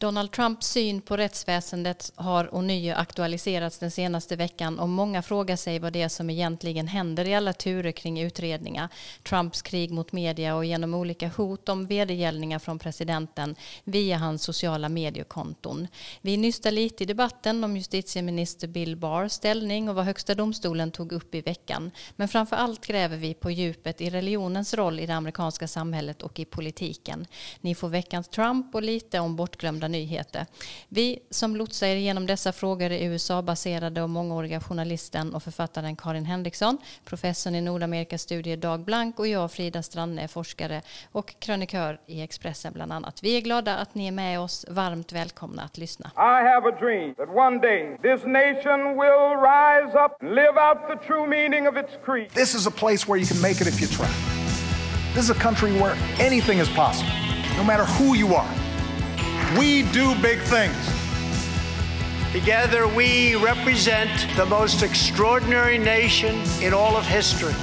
Donald Trumps syn på rättsväsendet har ånyo aktualiserats den senaste veckan och många frågar sig vad det är som egentligen händer i alla turer kring utredningar. Trumps krig mot media och genom olika hot om vedergällningar från presidenten via hans sociala mediekonton. Vi nystar lite i debatten om justitieminister Bill Barrs ställning och vad Högsta domstolen tog upp i veckan. Men framför allt gräver vi på djupet i religionens roll i det amerikanska samhället och i politiken. Ni får veckans Trump och lite om bortglömda nyheter. Vi som lotsar er genom dessa frågor är USA-baserade och mångåriga journalisten och författaren Karin Henriksson, professorn i Nordamerikas Dag Blank och jag Frida Stranne, forskare och krönikör i Expressen bland annat. Vi är glada att ni är med oss. Varmt välkomna att lyssna. I have a dream that one day this nation will rise up and live out the true meaning of its creed. This is a place where you can make it if you try. This is a country where anything is possible, no matter who you are. We do big things. Together, we represent the most extraordinary nation in all of history.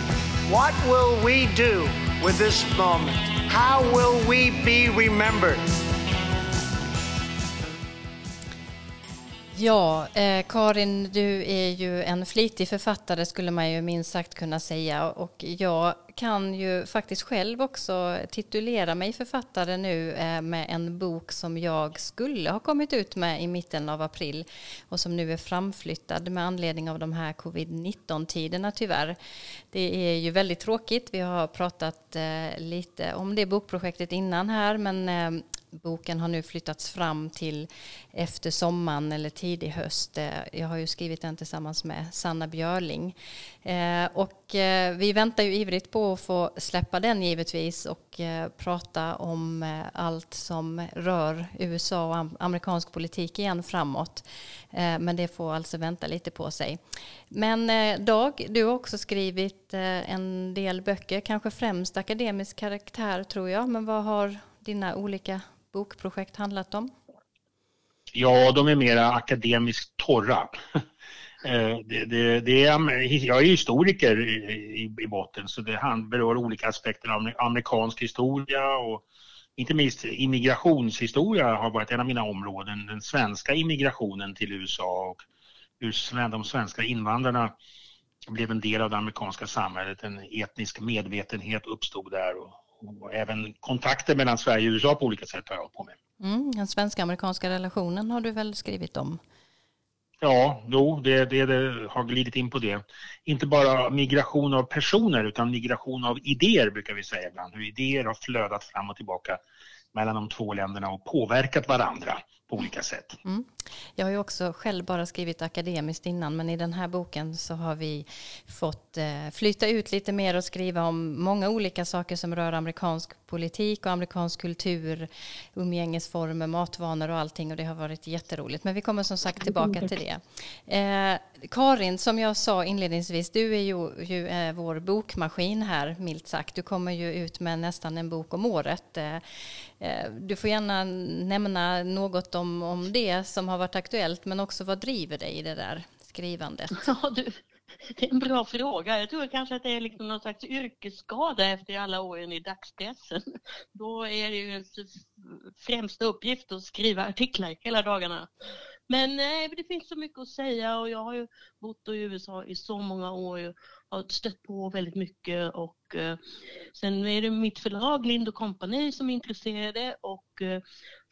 What will we do with this moment? How will we be remembered? Ja, eh, Karin, du är ju en flitig författare skulle man ju minst sagt kunna säga och jag kan ju faktiskt själv också titulera mig författare nu eh, med en bok som jag skulle ha kommit ut med i mitten av april och som nu är framflyttad med anledning av de här covid-19-tiderna tyvärr. Det är ju väldigt tråkigt. Vi har pratat eh, lite om det bokprojektet innan här men eh, boken har nu flyttats fram till efter sommaren eller tidig höst. Eh, jag har ju skrivit den tillsammans med Sanna Björling. Eh, och eh, vi väntar ju ivrigt på att få släppa den givetvis och prata om allt som rör USA och amerikansk politik igen framåt. Men det får alltså vänta lite på sig. Men Dag, du har också skrivit en del böcker, kanske främst akademisk karaktär tror jag. Men vad har dina olika bokprojekt handlat om? Ja, de är mera akademiskt torra. Eh, det, det, det är, jag är historiker i, i botten så det berör olika aspekter av amerikansk historia och inte minst immigrationshistoria har varit en av mina områden. Den svenska immigrationen till USA och hur de svenska invandrarna blev en del av det amerikanska samhället. En etnisk medvetenhet uppstod där och och även kontakter mellan Sverige och USA på olika sätt har jag på med. Mm, den svenska-amerikanska relationen har du väl skrivit om? Ja, jo, det, det, det, har glidit in på det. Inte bara migration av personer utan migration av idéer brukar vi säga ibland. Hur idéer har flödat fram och tillbaka mellan de två länderna och påverkat varandra på olika sätt. Mm. Jag har ju också själv bara skrivit akademiskt innan men i den här boken så har vi fått eh, flytta ut lite mer och skriva om många olika saker som rör amerikansk politik och amerikansk kultur, umgängesformer, matvanor och allting och det har varit jätteroligt. Men vi kommer som sagt tillbaka till det. Eh, Karin, som jag sa inledningsvis, du är ju, ju är vår bokmaskin här, milt sagt. Du kommer ju ut med nästan en bok om året. Eh, eh, du får gärna nämna något om, om det som har varit aktuellt, men också vad driver dig i det där skrivandet? Ja, du, det är en bra fråga. Jag tror kanske att det är liksom någon slags yrkesskada efter alla åren i dagspressen. Då är det ju ens främsta uppgift att skriva artiklar hela dagarna. Men nej, det finns så mycket att säga och jag har ju bott i USA i så många år och har stött på väldigt mycket och eh, sen är det mitt förlag Lind Company som är intresserade och eh,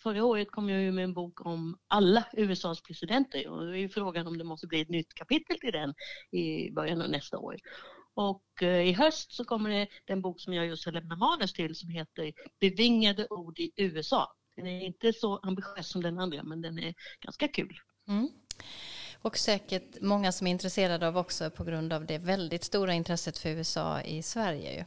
förra året kom jag ju med en bok om alla USAs presidenter och det är frågan om det måste bli ett nytt kapitel till den i början av nästa år. Och eh, i höst så kommer det den bok som jag just har lämnat manus till som heter Bevingade ord i USA. Den är inte så ambitiös som den andra men den är ganska kul. Mm. Och säkert många som är intresserade av också på grund av det väldigt stora intresset för USA i Sverige.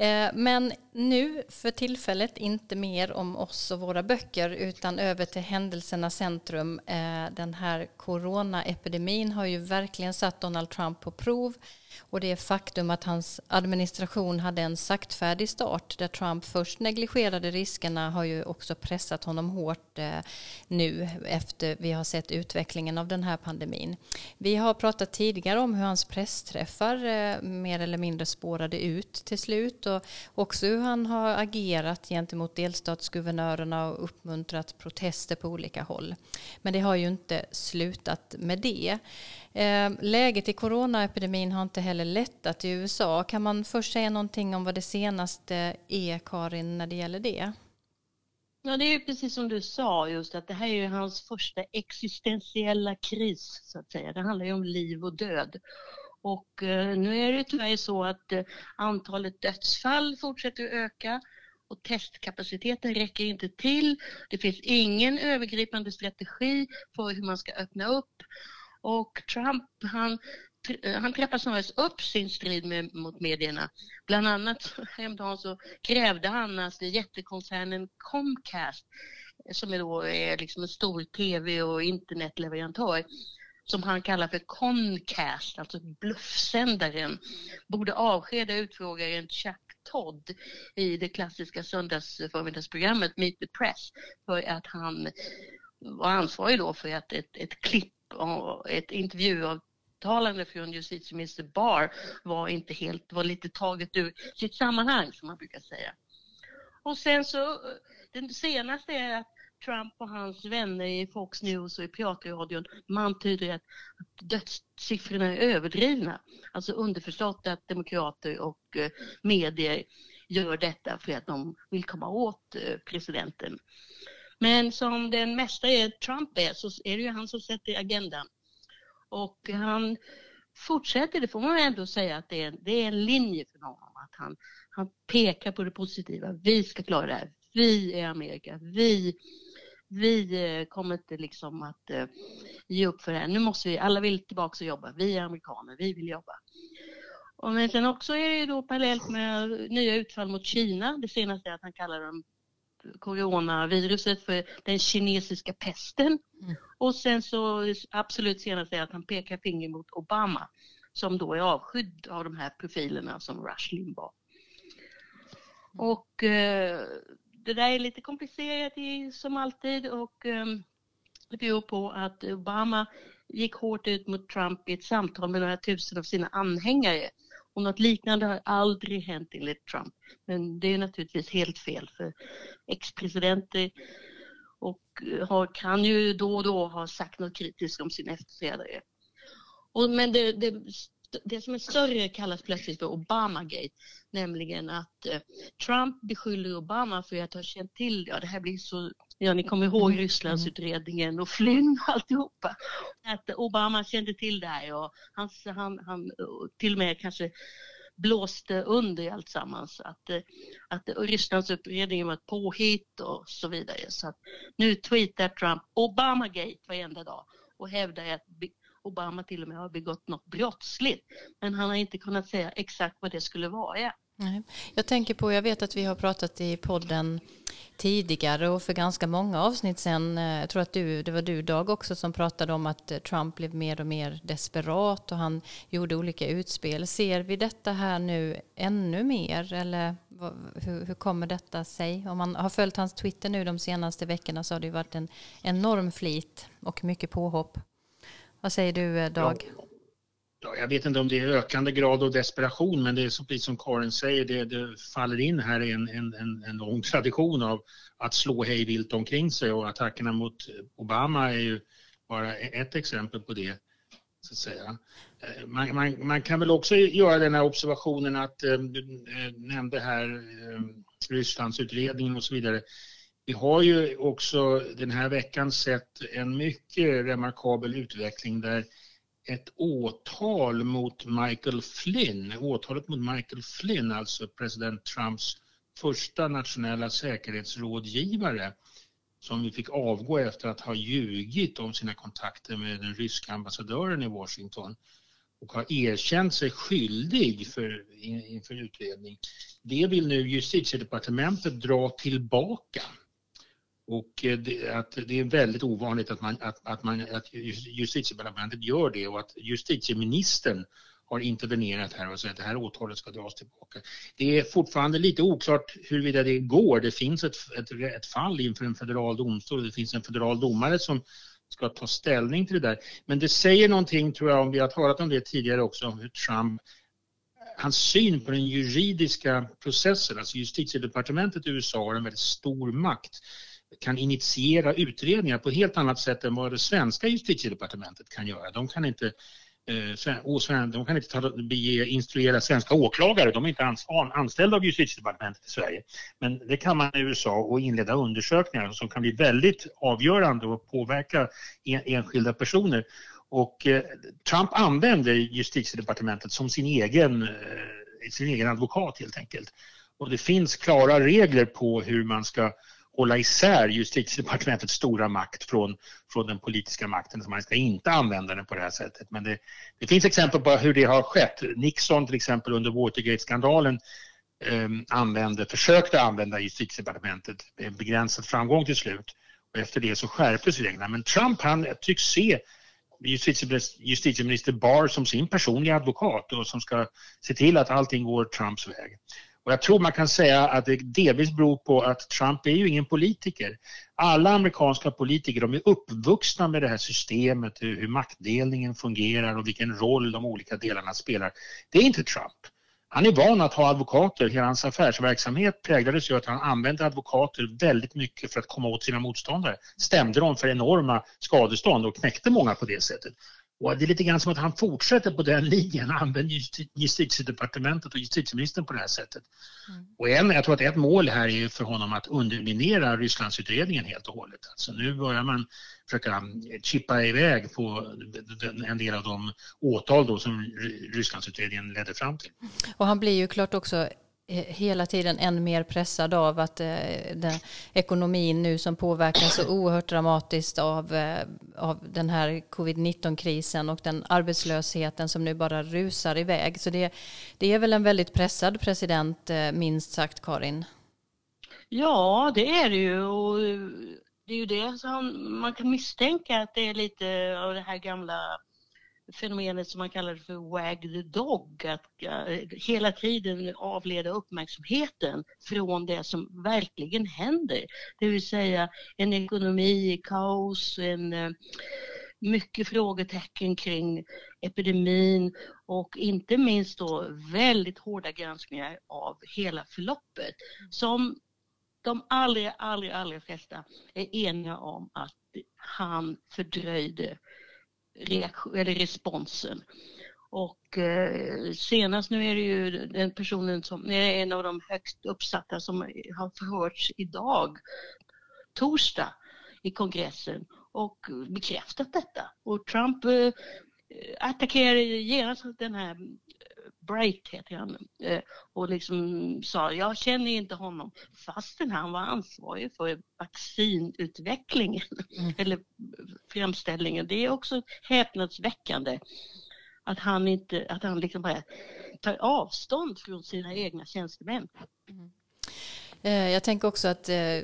Eh, men nu för tillfället inte mer om oss och våra böcker utan över till händelsernas centrum. Eh, den här coronaepidemin har ju verkligen satt Donald Trump på prov och det faktum att hans administration hade en saktfärdig start där Trump först negligerade riskerna har ju också pressat honom hårt eh, nu efter vi har sett utvecklingen av den här pandemin. Vi har pratat tidigare om hur hans pressträffar mer eller mindre spårade ut till beslut och också hur han har agerat gentemot delstatsguvernörerna och uppmuntrat protester på olika håll. Men det har ju inte slutat med det. Ehm, läget i coronaepidemin har inte heller lättat i USA. Kan man först säga någonting om vad det senaste är, Karin, när det gäller det? Ja, det är ju precis som du sa just att det här är ju hans första existentiella kris så att säga. Det handlar ju om liv och död. Och eh, nu är det tyvärr så att eh, antalet dödsfall fortsätter att öka och testkapaciteten räcker inte till. Det finns ingen övergripande strategi för hur man ska öppna upp. Och Trump, han eh, han trappar snarast upp sin strid med, mot medierna. Bland annat häromdagen så krävde han att jättekoncernen Comcast, som är, då, är liksom en stor tv och internetleverantör, som han kallar för Concast, alltså bluffsändaren, borde avskeda utfrågaren Chuck Todd i det klassiska söndagsförmiddagsprogrammet Meet the Press för att han var ansvarig då för att ett, ett klipp ett intervjuavtalande från justitieminister Barr var inte helt, var lite taget ur sitt sammanhang som man brukar säga. Och sen så, den senaste är att Trump och hans vänner i Fox News och i piratradion, man antyder att, dödssiffrorna är överdrivna. Alltså underförstått att demokrater och eh, medier gör detta för att de vill komma åt eh, presidenten. Men som den mesta är Trump är så är det ju han som sätter agendan. Och han fortsätter, det får man ändå säga att det är, det är en linje för honom. Att han, han pekar på det positiva. Vi ska klara det här. Vi är Amerika. Vi, vi eh, kommer inte liksom att uh, ge upp för det här. Nu måste vi, alla vill tillbaka och jobba. Vi är amerikaner, vi vill jobba. Och men sen också är det ju då parallellt med nya utfall mot Kina. Det senaste är att han kallar dem coronaviruset för den kinesiska pesten. Mm. Och sen så absolut senast är att han pekar finger mot Obama som då är avskydd av de här profilerna som Rush Limbaugh. Och eh, det där är lite komplicerat i, som alltid och um, det beror på att Obama gick hårt ut mot Trump i ett samtal med några tusen av sina anhängare och något liknande har aldrig hänt enligt Trump. Men det är naturligtvis helt fel för ex-presidenter och eh, har, kan ju då och då ha sagt något kritiskt om sin efterträdare. Och, men det, det, det som är större kallas plötsligt för Obamagate, nämligen att eh, Trump beskyller Obama för att ha känt till, ja det här blir så, ja ni kommer ihåg mm. Rysslandsutredningen och Flynn och alltihopa, att Obama kände till det här och han, han, han till och med kanske blåste under alltsammans. Att, eh, att Rysslandsutredningen var ett påhitt och så vidare. Så att nu tweetar Trump Obamagate varenda dag och hävdar att Obama till och med har begått något brottsligt. Men han har inte kunnat säga exakt vad det skulle vara. Nej. Jag tänker på, jag vet att vi har pratat i podden tidigare och för ganska många avsnitt sen, eh, jag tror att du, det var du Dag också som pratade om att eh, Trump blev mer och mer desperat och han gjorde olika utspel. Ser vi detta här nu ännu mer eller hur, hur kommer detta sig? Om man har följt hans Twitter nu de senaste veckorna så har det varit en enorm flit och mycket påhopp. Vad säger du eh, Dag? Ja, jag vet inte om det är ökande grad av desperation men det är så precis som Karin säger, det, det faller in här i en, en, en lång tradition av att slå hej vilt omkring sig och attackerna mot Obama är ju bara e- ett exempel på det. Så att säga. Eh, man, man, man kan väl också göra den här observationen att, eh, du nämnde här Rysslandsutredningen och så vidare. Vi har ju också den här veckan sett en mycket remarkabel utveckling där ett åtal mot Michael Flynn, åtalet mot Michael Flynn, alltså president Trumps första nationella säkerhetsrådgivare som vi fick avgå efter att ha ljugit om sina kontakter med den ryska ambassadören i Washington och har erkänt sig skyldig för, inför utredning. Det vill nu justitiedepartementet dra tillbaka. Och eh, det, att det är väldigt ovanligt att, man, att, att, man, att justitiedepartementet gör det och att justitieministern har intervenerat här och sagt att det här åtalet ska dras tillbaka. Det är fortfarande lite oklart huruvida det går. Det finns ett, ett, ett fall inför en federal domstol. Det finns en federal domare som ska ta ställning till det där. Men det säger någonting, tror jag, om vi har talat om det tidigare också, hur Trump hans syn på den juridiska processen, alltså justitiedepartementet i USA har en väldigt stor makt kan initiera utredningar på ett helt annat sätt än vad det svenska justitiedepartementet kan göra. De kan inte eh, de kan inte ta, bege, instruera svenska åklagare, de är inte anställda av justitiedepartementet i Sverige. Men det kan man i USA och inleda undersökningar som kan bli väldigt avgörande och påverka enskilda personer. Och eh, Trump använder justitiedepartementet som sin egen, eh, sin egen advokat helt enkelt. Och det finns klara regler på hur man ska hålla isär justitiedepartementets stora makt från, från den politiska makten. Så man ska inte använda den på det här sättet. Men det, det finns exempel på hur det har skett. Nixon till exempel under Watergate-skandalen eh, använde, försökte använda justitiedepartementet med begränsad framgång till slut. Och efter det så skärptes reglerna. Men Trump han tycks se justitieminister Barr som sin personliga advokat och som ska se till att allting går Trumps väg. Och jag tror man kan säga att det delvis beror på att Trump är ju ingen politiker. Alla amerikanska politiker de är uppvuxna med det här systemet, hur, hur maktdelningen fungerar och vilken roll de olika delarna spelar. Det är inte Trump. Han är van att ha advokater. Hela hans affärsverksamhet präglades ju att han använde advokater väldigt mycket för att komma åt sina motståndare. Stämde dem för enorma skadestånd och knäckte många på det sättet. Och det är lite grann som att han fortsätter på den linjen, använder justitiedepartementet och justitieministern på det här sättet. Mm. Och en, jag tror att ett mål här är för honom att underminera Rysslandsutredningen helt och hållet. Alltså nu börjar man försöka chippa iväg på en del av de åtal då som Rysslandsutredningen ledde fram till. Och han blir ju klart också Eh, hela tiden än mer pressad av att eh, den ekonomin nu som påverkas så oerhört dramatiskt av, eh, av den här covid-19-krisen och den arbetslösheten som nu bara rusar iväg. Så det, det är väl en väldigt pressad president, eh, minst sagt, Karin? Ja, det är det ju. Och eh, det är ju det som man kan misstänka att det är lite av det här gamla fenomenet som man kallar för wag the dog, att eh, hela tiden avleda uppmärksamheten från det som verkligen händer. Det vill säga en ekonomi i kaos, en, eh, mycket frågetecken kring epidemin och inte minst då väldigt hårda granskningar av hela förloppet som de allra, allra, allra flesta är eniga om att han fördröjde reaktion, eller responsen. Och eh, senast nu är det ju den personen som är en av de högst uppsatta som har förhörts idag, torsdag, i kongressen och bekräftat detta. Och Trump eh, attackerade genast den här Bright heter han, eh, och liksom sa jag känner inte honom fastän han var ansvarig för vaccinutvecklingen mm. eller framställningen. Det är också häpnadsväckande att han inte, att han liksom bara tar avstånd från sina egna tjänstemän. Mm. Eh, jag tänker också att eh,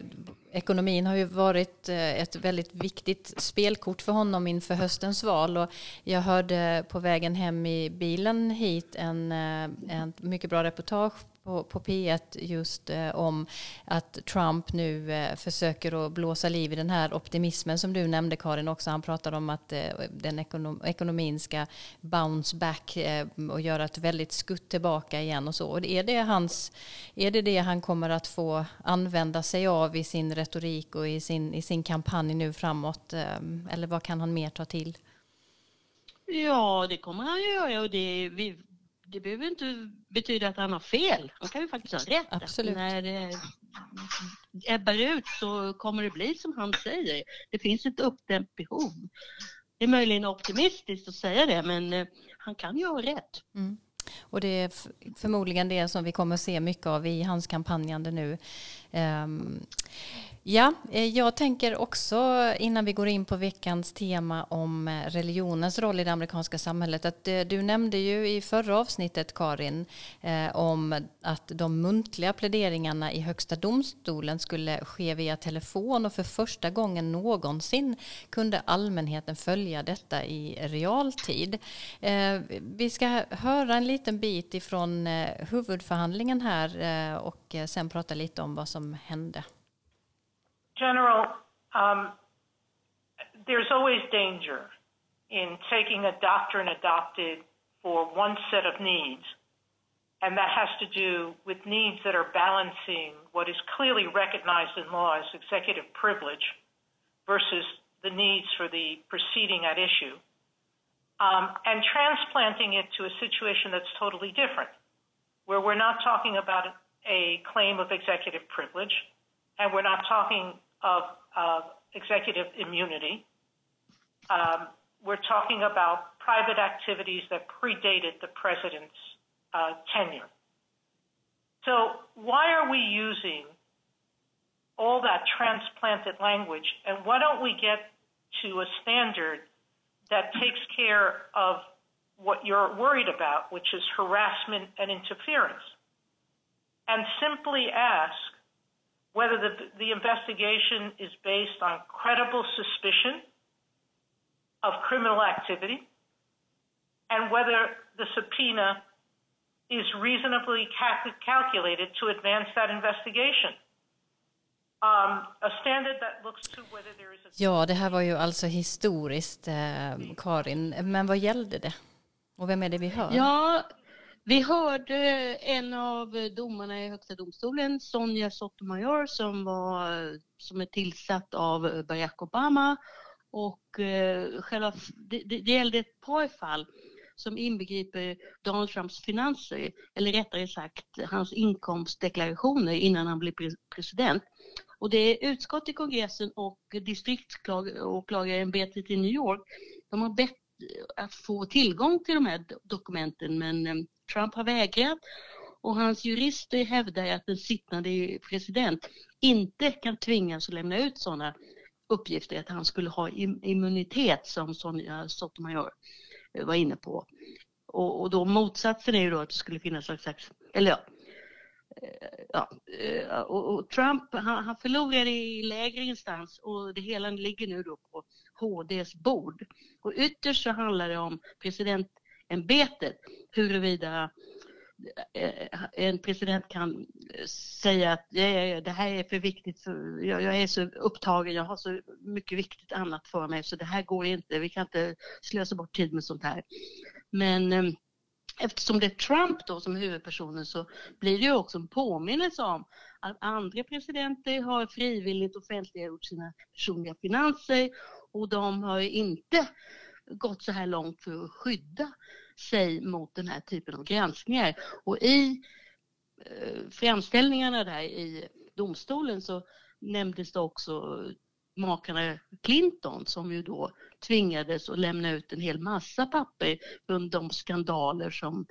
ekonomin har ju varit eh, ett väldigt viktigt spelkort för honom inför höstens val. Och jag hörde på vägen hem i bilen hit en, en mycket bra reportage på, på P1 just eh, om att Trump nu eh, försöker att blåsa liv i den här optimismen som du nämnde Karin också. Han pratar om att eh, den ekonom, ekonomin ska bounce back eh, och göra ett väldigt skutt tillbaka igen och så. Och är, det hans, är det det han kommer att få använda sig av i sin retorik och i sin, i sin kampanj nu framåt? Eh, eller vad kan han mer ta till? Ja, det kommer han göra och det, vi, det behöver inte betyda att han har fel. Han kan ju faktiskt ha rätt. Absolut. När det ebbar ut så kommer det bli som han säger. Det finns ett uppdämt behov. Det är möjligen optimistiskt att säga det men eh, han kan ju ha rätt. Mm. Och det är förmodligen det som vi kommer att se mycket av i hans kampanjande nu. Um, Ja, eh, jag tänker också innan vi går in på veckans tema om eh, religionens roll i det amerikanska samhället att eh, du nämnde ju i förra avsnittet Karin om att de muntliga pläderingarna i högsta domstolen skulle ske via telefon och för första gången någonsin kunde allmänheten följa detta i realtid. Vi ska höra en liten bit ifrån huvudförhandlingen här och sen prata lite om vad som hände. General, um, there's always danger in taking a doctrine adopted for one set of needs and that has to do with needs that are balancing what is clearly recognized in law as executive privilege versus the needs for the proceeding at issue, um, and transplanting it to a situation that's totally different, where we're not talking about a claim of executive privilege, and we're not talking of executive immunity. Um, we're talking about private activities that predated the president's uh, tenure. So why are we using all that transplanted language, and why don't we get to a standard that takes care of what you're worried about, which is harassment and interference, and simply ask whether the, the investigation is based on credible suspicion of criminal activity and whether the subpoena is reasonably calculated to advance that investigation. Um, a standard that looks to whether there is a... Ja, det här var ju alltså historiskt, eh, Karin. Men vad gällde det? Och vem är det vi hör? Ja, vi hörde en av domarna i Högsta domstolen, Sonja Sotomayor, som, var, som är tillsatt av Barack Obama. Och eh, själva, det, det gällde ett par fall som inbegriper Donald Trumps finanser, eller rättare sagt hans inkomstdeklarationer innan han blev president. Och det är utskott i kongressen och distriktsåklagarämbetet i New York, de har bett att få tillgång till de här dokumenten men eh, Trump har vägrat och hans jurister hävdar att den sittande president inte kan tvingas att lämna ut sådana uppgifter att han skulle ha immunitet som Sonja Sotomayor eh, var inne på. Och, och då motsatsen är ju då att det skulle finnas någon slags, eller ja, eh, ja eh, och, och Trump han, han förlorade i lägre instans och det hela ligger nu då på HDs bord. Och ytterst så handlar det om president ämbetet, huruvida eh, eh, en president kan eh, säga att det här är för viktigt, för jag är så upptagen, jag har så mycket viktigt annat för mig så det här går inte, vi kan inte slösa bort tid med sånt här. Men ehm, eftersom det är Trump då som är huvudpersonen så blir det ju också en påminnelse om att andra presidenter har frivilligt offentliggjort sina personliga finanser och de har inte gått så här långt för att skydda sig mot den här typen av granskningar. Och i eh, framställningarna där i domstolen så nämndes det också makarna Clinton som ju då tvingades att lämna ut en hel massa papper från de skandaler som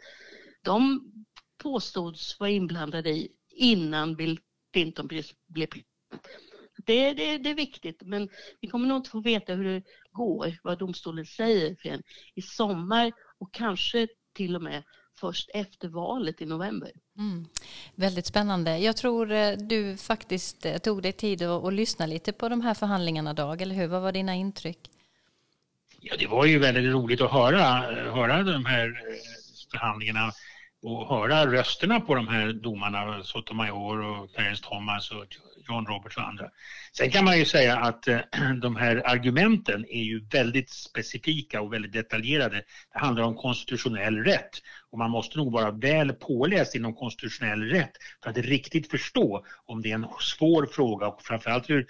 de påstods vara inblandade i innan Bill Clinton blev president. Det, det, det, är viktigt, men vi kommer nog inte få veta hur det går, vad domstolen säger förrän i sommar och kanske till och med först efter valet i november. Mm. Väldigt spännande. Jag tror eh, du faktiskt eh, tog dig tid att, att lyssna lite på de här förhandlingarna, Dag, eller hur? Vad var dina intryck? Ja, det var ju väldigt roligt att höra, höra de här eh, förhandlingarna och höra rösterna på de här domarna, Sotomayor och Clarence Thomas och John Roberts och andra. Sen kan man ju säga att eh, de här argumenten är ju väldigt specifika och väldigt detaljerade. Det handlar om konstitutionell rätt och man måste nog vara väl påläst inom konstitutionell rätt för att riktigt förstå om det är en svår fråga och framförallt hur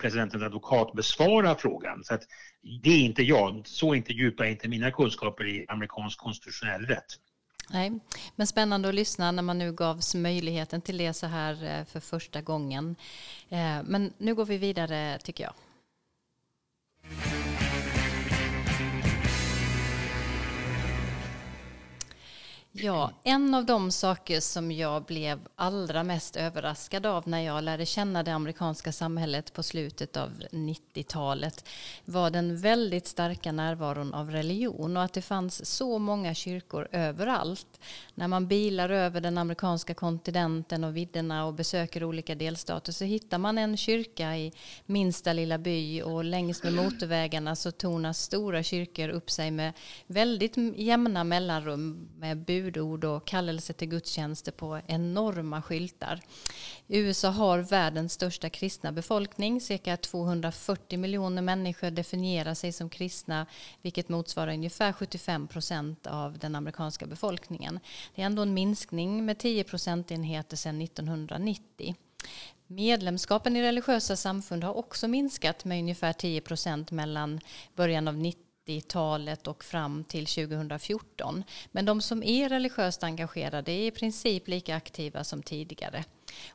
presidentens advokat besvarar frågan. Så att det är inte jag, så inte djupa är inte mina kunskaper i amerikansk konstitutionell rätt. Nej, men spännande att lyssna när man nu gavs möjligheten till det så här eh, för första gången. Eh, men nu går vi vidare tycker jag. Ja, en av de saker som jag blev allra mest överraskad av när jag lärde känna det amerikanska samhället på slutet av 90-talet var den väldigt starka närvaron av religion och att det fanns så många kyrkor överallt. När man bilar över den amerikanska kontinenten och vidderna och besöker olika delstater så hittar man en kyrka i minsta lilla by och längs med motorvägarna så tornas stora kyrkor upp sig med väldigt jämna mellanrum med bud budord och kallelse till gudstjänster på enorma skyltar. USA har världens största kristna befolkning. Cirka 240 miljoner människor definierar sig som kristna vilket motsvarar ungefär 75 procent av den amerikanska befolkningen. Det är ändå en minskning med 10 procentenheter sedan 1990. Medlemskapen i religiösa samfund har också minskat med ungefär 10 procent mellan början av 90 90-talet och fram till 2014. Men de som är religiöst engagerade är i princip lika aktiva som tidigare.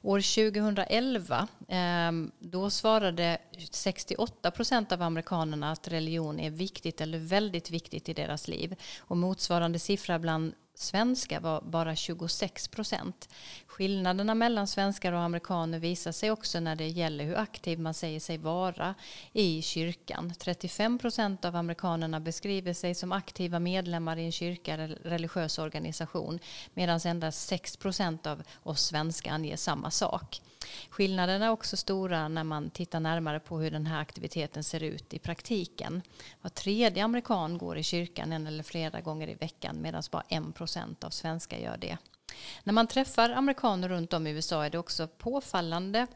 År 2011 ehm, då svarade 68 procent av amerikanerna att religion är viktigt eller väldigt viktigt i deras liv. Och motsvarande siffra bland svenskar var bara 26 procent. Skillnaderna mellan svenskar och amerikaner visar sig också när det gäller hur aktiv man säger sig vara i kyrkan. 35 procent av amerikanerna beskriver sig som aktiva medlemmar i en kyrka eller religiös organisation medan endast 6 procent av oss svenskar anger samma sak. Skillnaderna är också stora när man tittar närmare på hur den här aktiviteten ser ut i praktiken. Var tredje amerikan går i kyrkan en eller flera gånger i veckan medan bara en procent av svenskar gör det. När man träffar amerikaner runt om i USA är det också påfallande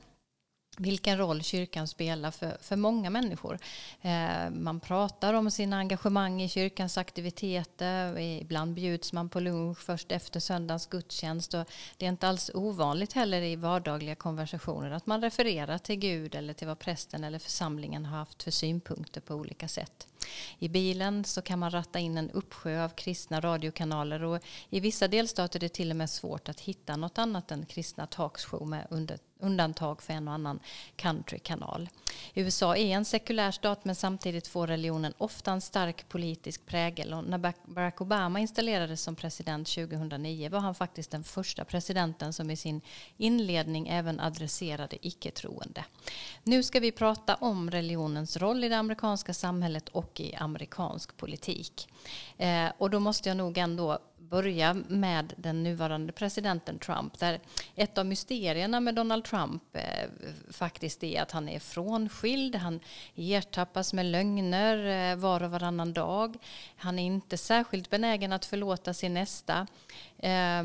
vilken roll kyrkan spelar för, för många människor. Eh, man pratar om sina engagemang i kyrkans aktiviteter. Ibland bjuds man på lunch först efter söndagens gudstjänst. Och det är inte alls ovanligt heller i vardagliga konversationer att man refererar till Gud eller till vad prästen eller församlingen har haft för synpunkter på olika sätt. I bilen så kan man ratta in en uppsjö av kristna radiokanaler och i vissa delstater är det till och med svårt att hitta något annat än kristna talkshow med under undantag för en och annan countrykanal. USA är en sekulär stat men samtidigt får religionen ofta en stark politisk prägel och när Barack Obama installerades som president 2009 var han faktiskt den första presidenten som i sin inledning även adresserade icke-troende. Nu ska vi prata om religionens roll i det amerikanska samhället och i amerikansk politik. Eh, och då måste jag nog ändå börja med den nuvarande presidenten Trump. Där ett av mysterierna med Donald Trump eh, faktiskt är att han är frånskild. Han ertappas med lögner eh, var och varannan dag. Han är inte särskilt benägen att förlåta sin nästa. Eh,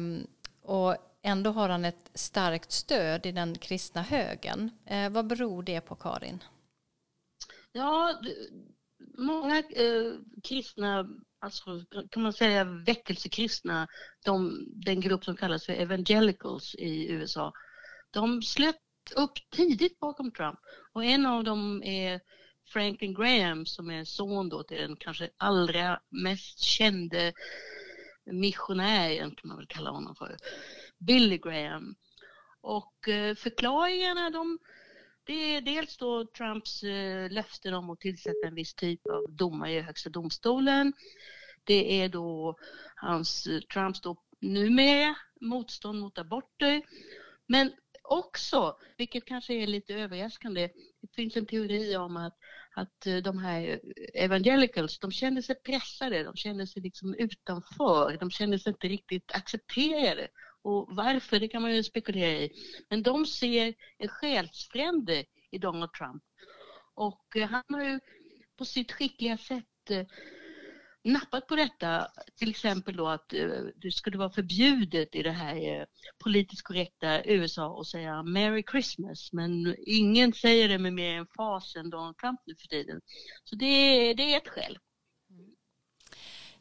och ändå har han ett starkt stöd i den kristna högen. Eh, vad beror det på, Karin? Ja, många eh, kristna alltså, kan man säga väckelsekristna, de, den grupp som kallas för evangelicals i USA, de slöt upp tidigt bakom Trump och en av dem är Franklin Graham som är son då till den kanske allra mest kände missionären, kan man väl kalla honom för, Billy Graham. Och eh, förklaringarna de det är dels då Trumps eh, löften om att tillsätta en viss typ av domare i högsta domstolen. Det är då hans, eh, Trumps då numera motstånd mot aborter. Men också, vilket kanske är lite överraskande, det finns en teori om att, att eh, de här evangelicals, de kände sig pressade, de kände sig liksom utanför, de kände sig inte riktigt accepterade. Och varför, det kan man ju spekulera i. Men de ser en själsfrände i Donald Trump. Och eh, han har ju på sitt skickliga sätt eh, nappat på detta, till exempel då att eh, det skulle vara förbjudet i det här politiskt korrekta USA att säga Merry Christmas, men ingen säger det med mer emfas än Donald Trump nu för tiden. Så det, det är ett skäl.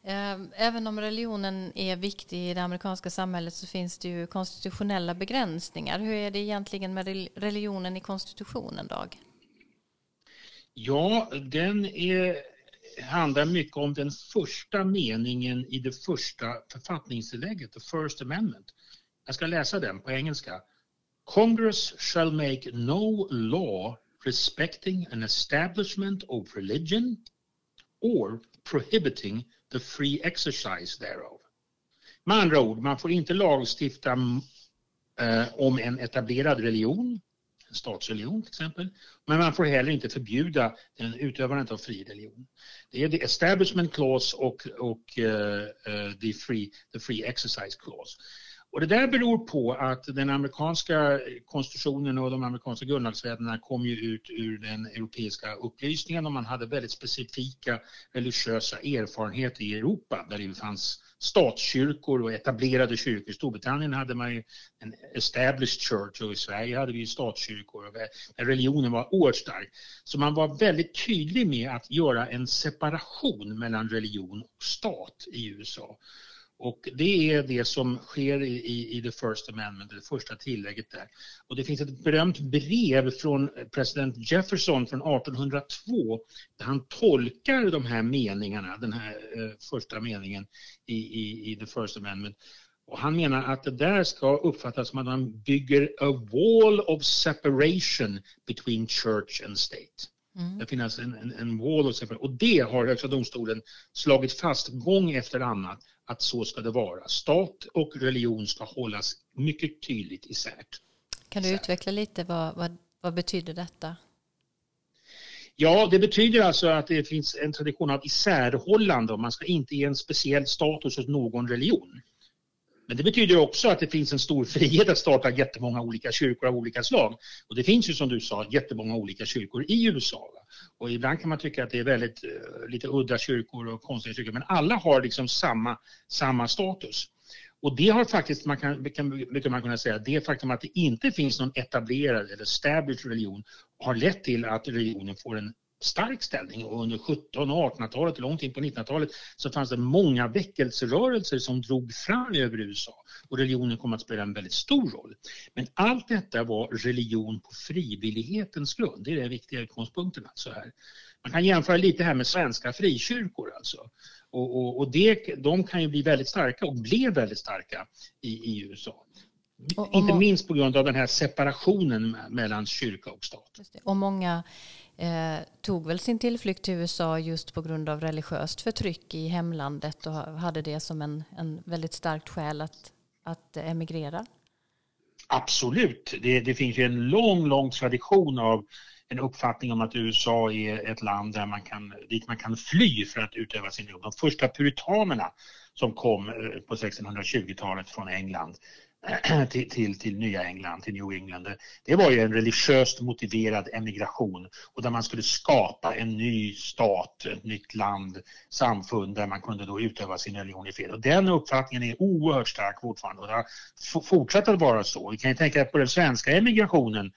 Ehm, även om religionen är viktig i det amerikanska samhället så finns det ju konstitutionella begränsningar. Hur är det egentligen med religionen i konstitutionen, Dag? Ja, den är handlar mycket om den första meningen i det första författningstillägget, the first amendment. Jag ska läsa den på engelska. Congress shall make no law respecting an establishment of religion or prohibiting the free exercise thereof. Med andra ord, man får inte lagstifta eh, om en etablerad religion en statsreligion till exempel. Men man får heller inte förbjuda den utövandet av fri religion. Det är the establishment clause och, och uh, uh, the, free, the free exercise clause. Och det där beror på att den amerikanska konstitutionen och de amerikanska grundlagsfäderna kom ju ut ur den europeiska upplysningen och man hade väldigt specifika religiösa erfarenheter i Europa där det fanns statskyrkor och etablerade kyrkor. I Storbritannien hade man ju en established church och i Sverige hade vi statskyrkor religionen var oerhört stark. Så man var väldigt tydlig med att göra en separation mellan religion och stat i USA. Och det är det som sker i, i, i the First Amendment, det första tillägget där. Och det finns ett berömt brev från president Jefferson från 1802 där han tolkar de här meningarna, den här eh, första meningen i, i, i the First Amendment. Och han menar att det där ska uppfattas som att man bygger a wall of separation between church and state. Mm. Det finns en, en, en wall of separation. Och det har Högsta domstolen slagit fast gång efter annan att så ska det vara. Stat och religion ska hållas mycket tydligt isär. Kan du utveckla lite vad, vad, vad betyder detta? Ja, det betyder alltså att det finns en tradition av isärhållande man ska inte ge en speciell status åt någon religion. Men det betyder också att det finns en stor frihet att starta jättemånga olika kyrkor av olika slag. Och det finns ju som du sa jättemånga olika kyrkor i USA. Och ibland kan man tycka att det är väldigt eh, lite udda kyrkor och konstiga kyrkor, men alla har liksom samma, samma status. Och det har faktiskt, man kan, mycket man kunna säga, det faktum att det inte finns någon etablerad eller established religion har lett till att religionen får en stark ställning och under 17 och 1800-talet och långt in på 1900-talet så fanns det många väckelserörelser som drog fram över USA och religionen kom att spela en väldigt stor roll. Men allt detta var religion på frivillighetens grund, det är den viktiga utgångspunkten alltså här. Man kan jämföra lite här med svenska frikyrkor alltså. Och, och, och det, de kan ju bli väldigt starka och blev väldigt starka i, i USA. Och, och Inte minst på grund av den här separationen mellan kyrka och stat. Och många eh, tog väl sin tillflykt till USA just på grund av religiöst förtryck i hemlandet och hade det som en, en väldigt starkt skäl att, att emigrera. Absolut, det, det finns ju en lång, lång tradition av en uppfattning om att USA är ett land där man kan, dit man kan fly för att utöva sin religion. De första puritanerna som kom eh, på 1620-talet från England till, till, till nya England, till New England. Det var ju en religiöst motiverad emigration och där man skulle skapa en ny stat, ett nytt land, samfund där man kunde då utöva sin religion i fred. Och den uppfattningen är oerhört stark fortfarande och det har fortsatt att vara så. Vi kan ju tänka på den svenska emigrationen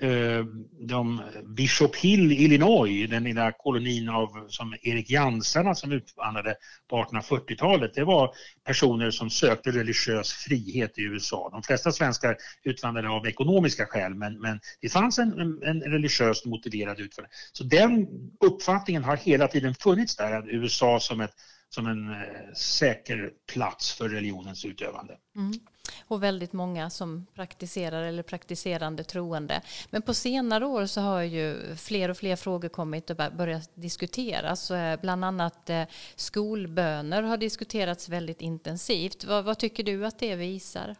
Eh, de Bishop Hill, Illinois, den lilla kolonin av, som Erik Jansarna som utvandrade på 1840-talet, det var personer som sökte religiös frihet i USA. De flesta svenskar utvandrade av ekonomiska skäl men, men det fanns en, en, en religiöst motiverad utvandring. Så den uppfattningen har hela tiden funnits där, att USA som, ett, som en eh, säker plats för religionens utövande. Mm och väldigt många som praktiserar eller praktiserande troende. Men på senare år så har ju fler och fler frågor kommit och börjat diskuteras. Eh, bland annat eh, skolböner har diskuterats väldigt intensivt. Vad, vad tycker du att det visar?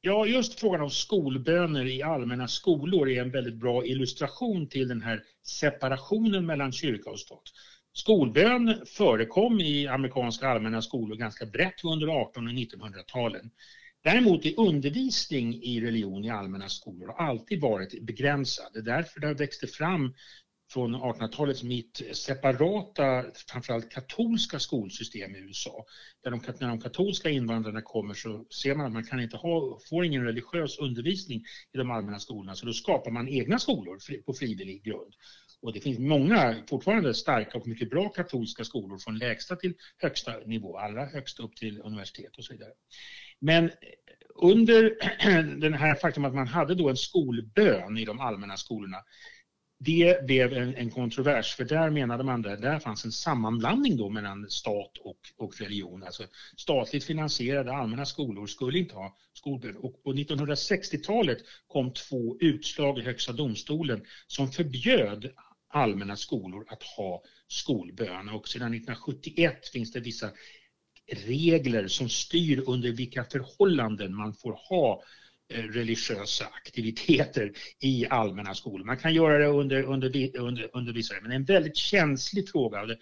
Ja, just frågan om skolböner i allmänna skolor är en väldigt bra illustration till den här separationen mellan kyrka och stat. Skolbön förekom i amerikanska allmänna skolor ganska brett under 1800 och 1900-talen. Däremot är undervisning i religion i allmänna skolor har alltid varit begränsad. Det är därför det växte fram från 1800-talets mitt separata, framförallt katolska skolsystem i USA. Där de, när de katolska invandrarna kommer så ser man att man kan inte ha, får ingen religiös undervisning i de allmänna skolorna så då skapar man egna skolor på frivillig grund. Och det finns många fortfarande starka och mycket bra katolska skolor från lägsta till högsta nivå, allra högst upp till universitet och så vidare. Men under den här faktum att man hade då en skolbön i de allmänna skolorna det blev en, en, kontrovers för där menade man att där fanns en sammanblandning då mellan stat och, och religion. Alltså statligt finansierade allmänna skolor skulle inte ha skolbön. Och på 1960-talet kom två utslag i Högsta domstolen som förbjöd allmänna skolor att ha skolbön och sedan 1971 finns det vissa regler som styr under vilka förhållanden man får ha eh, religiösa aktiviteter i allmänna skolor. Man kan göra det under, under, under, under vissa, men det är en väldigt känslig fråga.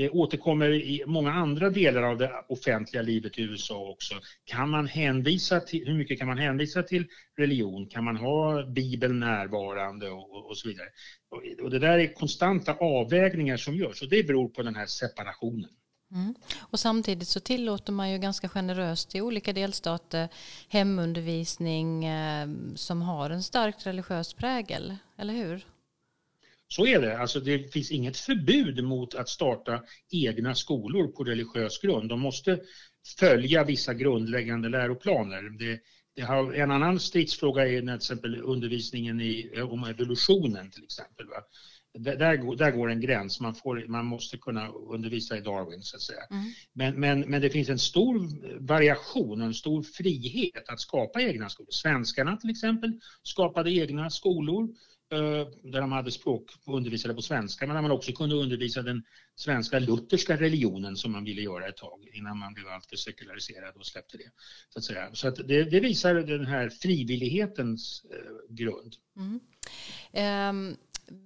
Det, återkommer i många andra delar av det offentliga livet i USA också. Kan man hänvisa till, hur mycket kan man hänvisa till religion? Kan man ha Bibeln närvarande och, och, och så vidare? Och, och, det där är konstanta avvägningar som görs och det beror på den här separationen. Mm. Och samtidigt så tillåter man ju ganska generöst i olika delstater hemundervisning eh, som har en starkt religiös prägel, eller hur? Så är det. Alltså det finns inget förbud mot att starta egna skolor på religiös grund. De måste följa vissa grundläggande läroplaner. Det, det har, en annan stridsfråga är till exempel undervisningen i, om evolutionen till exempel. Va? Där, där går en gräns. Man, får, man måste kunna undervisa i Darwin så att säga. Mm. Men, men, men det finns en stor variation och en stor frihet att skapa egna skolor. Svenskarna till exempel skapade egna skolor Eh, där de hade språk och undervisade på svenska men där man också kunde undervisa den svenska lutherska religionen som man ville göra ett tag innan man blev alltför sekulariserad och släppte det. Så att, säga. Så att det, det visar den här frivillighetens eh, grund. Mm. Um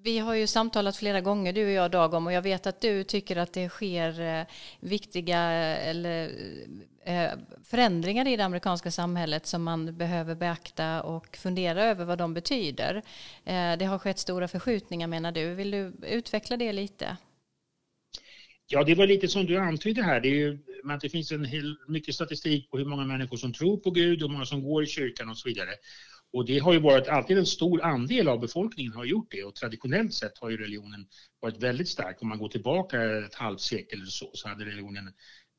vi har ju samtalat flera gånger du och jag Dag om och jag vet att du tycker att det sker eh, viktiga eller, Eh, förändringar i det amerikanska samhället som man behöver beakta och fundera över vad de betyder. Eh, det har skett stora förskjutningar menar du. Vill du utveckla det lite? Ja, det var lite som du antydde här. Det, är ju, det finns en hel, mycket statistik på hur många människor som tror på Gud och hur många som går i kyrkan och så vidare. Och det har ju varit alltid en stor andel av befolkningen har gjort det och traditionellt sett har ju religionen varit väldigt stark. Om man går tillbaka ett halvt sekel eller så, så hade religionen